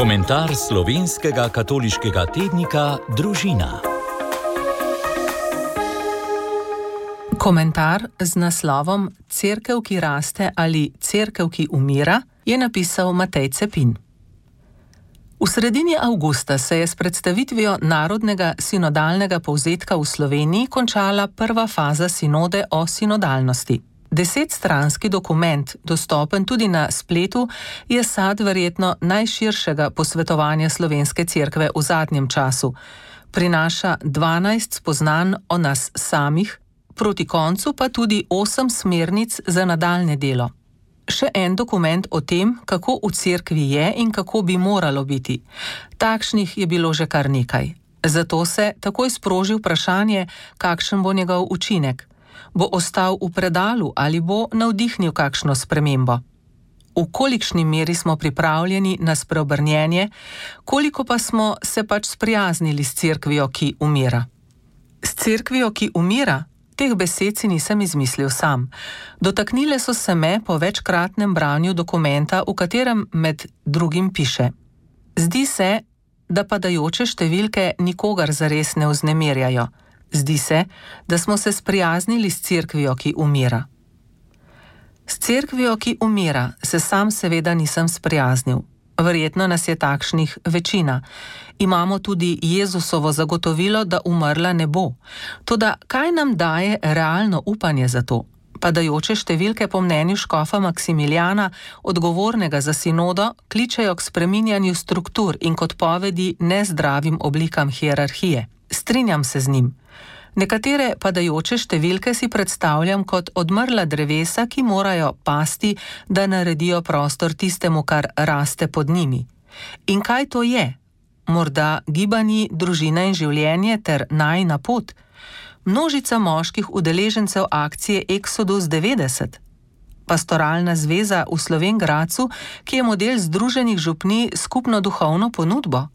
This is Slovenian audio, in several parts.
Komentar slovenskega katoliškega tednika Družina. Komentar z naslovom Cerkev, ki raste ali Cerkev, ki umira, je napisal Matej Cepin. V sredini avgusta se je s predstavitvijo narodnega sinodalnega povzetka v Sloveniji končala prva faza sinode o sinodalnosti. Desetstranski dokument, dostopen tudi na spletu, je sad verjetno najširšega posvetovanja slovenske cerkve v zadnjem času. Prinaša 12 spoznanj o nas samih, proti koncu pa tudi 8 smernic za nadaljne delo. Še en dokument o tem, kako v cerkvi je in kako bi moralo biti. Takšnih je bilo že kar nekaj. Zato se takoj sproži vprašanje, kakšen bo njegov učinek bo ostal v predalu ali bo navdihnil kakšno spremembo. V kolikšni meri smo pripravljeni na spreobrnjenje, koliko pa smo se pač sprijaznili s crkvijo, ki umira. S crkvijo, ki umira, teh besed si nisem izmislil sam. Dotaknile so se me po večkratnem branju dokumenta, v katerem med drugim piše: Zdi se, da padajoče številke nikogar zares ne vznemirjajo. Zdi se, da smo se sprijaznili s crkvijo, ki umira. S crkvijo, ki umira, se sam seveda nisem sprijaznil. Verjetno nas je takšnih večina. Imamo tudi Jezusovo zagotovilo, da umrla ne bo. Toda kaj nam daje realno upanje za to? Padajoče številke po mnenju škofa Maksimiljana, odgovornega za sinodo, kličejo k spreminjanju struktur in kot povedi nezdravim oblikam hierarhije. Strinjam se z njim. Nekatere padajoče številke si predstavljam kot odmrla drevesa, ki morajo pasti, da naredijo prostor tistemu, kar raste pod njimi. In kaj to je? Morda gibanje, družina in življenje ter najna pot? Množica moških udeležencev akcije Exodus 90. Pastoralna zveza v Slovengracu, ki je model Združenih župni skupno duhovno ponudbo.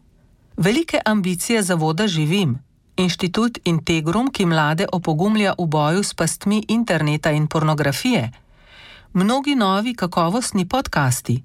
Velike ambicije zavoda živim. Inštitut Integrum, ki mlade opogumlja v boju s pastmi interneta in pornografije, mnogi novi kakovostni podcasti.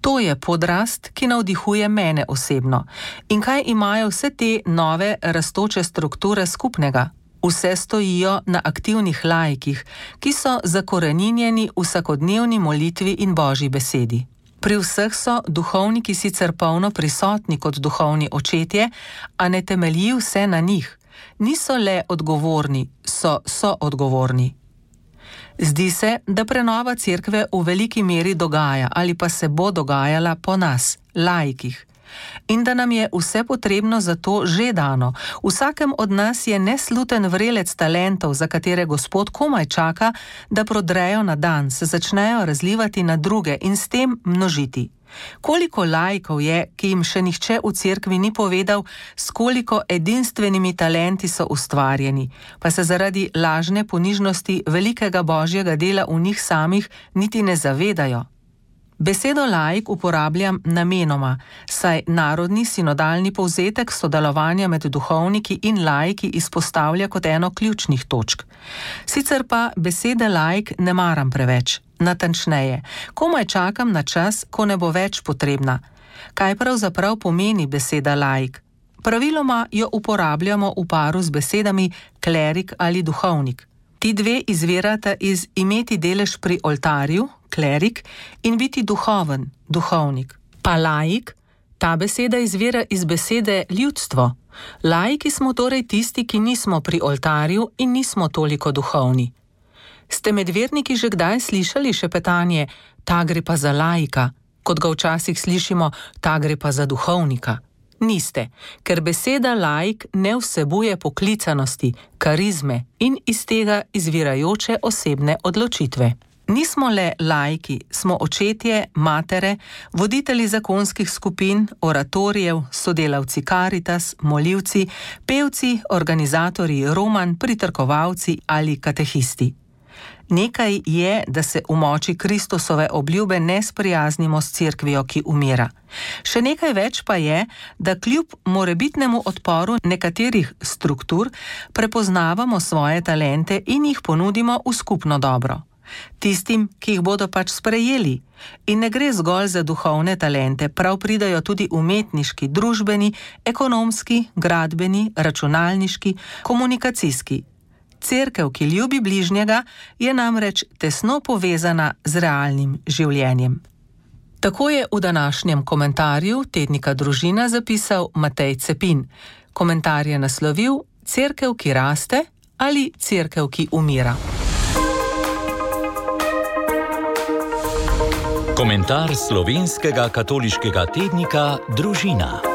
To je podrast, ki navdihuje mene osebno. In kaj imajo vse te nove rastoče strukture skupnega? Vse stojijo na aktivnih lajkih, ki so zakorenjeni v vsakodnevni molitvi in božji besedi. Pri vseh so duhovniki sicer polno prisotni kot duhovni očetje, a ne temelji vse na njih. Niso le odgovorni, so soodgovorni. Zdi se, da prenova cerkve v veliki meri dogaja ali pa se bo dogajala po nas, lajkih in da nam je vse potrebno za to že dano. Vsakem od nas je nesluten vrelec talentov, za katere Gospod komaj čaka, da prodrejo na dan, se začnejo razlivati na druge in s tem množiti. Koliko lajkov je, ki jim še nihče v cerkvi ni povedal, s koliko edinstvenimi talenti so ustvarjeni, pa se zaradi lažne ponižnosti velikega božjega dela v njih samih niti ne zavedajo. Besedo laik uporabljam namenoma, saj narodni sinodalni povzetek sodelovanja med duhovniki in laiki izpostavlja kot eno ključnih točk. Sicer pa besede laik ne maram preveč, natančneje, komaj čakam na čas, ko ne bo več potrebna. Kaj pravzaprav pomeni beseda laik? Praviloma jo uporabljamo v paru z besedami klerik ali duhovnik. Ti dve izvirata iz imeti delež pri oltarju, klerik, in biti duhoven, duhovnik. Pa laik, ta beseda izvira iz besede ljudstvo. Laiki smo torej tisti, ki nismo pri oltarju in nismo toliko duhovni. Ste medverniki že kdaj slišali še petanje, ta gre pa za laika, kot ga včasih slišimo, ta gre pa za duhovnika? Niste, ker beseda laik ne vsebuje poklicanosti, karizme in iz tega izvirajoče osebne odločitve. Nismo le laiki, smo očetje, matere, voditelji zakonskih skupin, oratorijev, sodelavci karitas, molivci, pevci, organizatori roman, pritrkovalci ali katehisti. Nekaj je, da se v moči Kristusove obljube ne sprijaznimo s crkvijo, ki umira. Še nekaj več pa je, da kljub morebitnemu odporu nekaterih struktur prepoznavamo svoje talente in jih ponudimo v skupno dobro. tistim, ki jih bodo pač sprejeli. In ne gre zgolj za duhovne talente, prav pridajo tudi umetniški, družbeni, ekonomski, gradbeni, računalniški, komunikacijski. Cerkev, ki ljubi bližnjega, je namreč tesno povezana z realnim življenjem. Tako je v današnjem komentarju tednika Družina zapisal Matej Cepin. Komentar je naslovil: Cerkev, ki raste ali cerkev, ki umira. Komentar slovenskega katoliškega tednika Družina.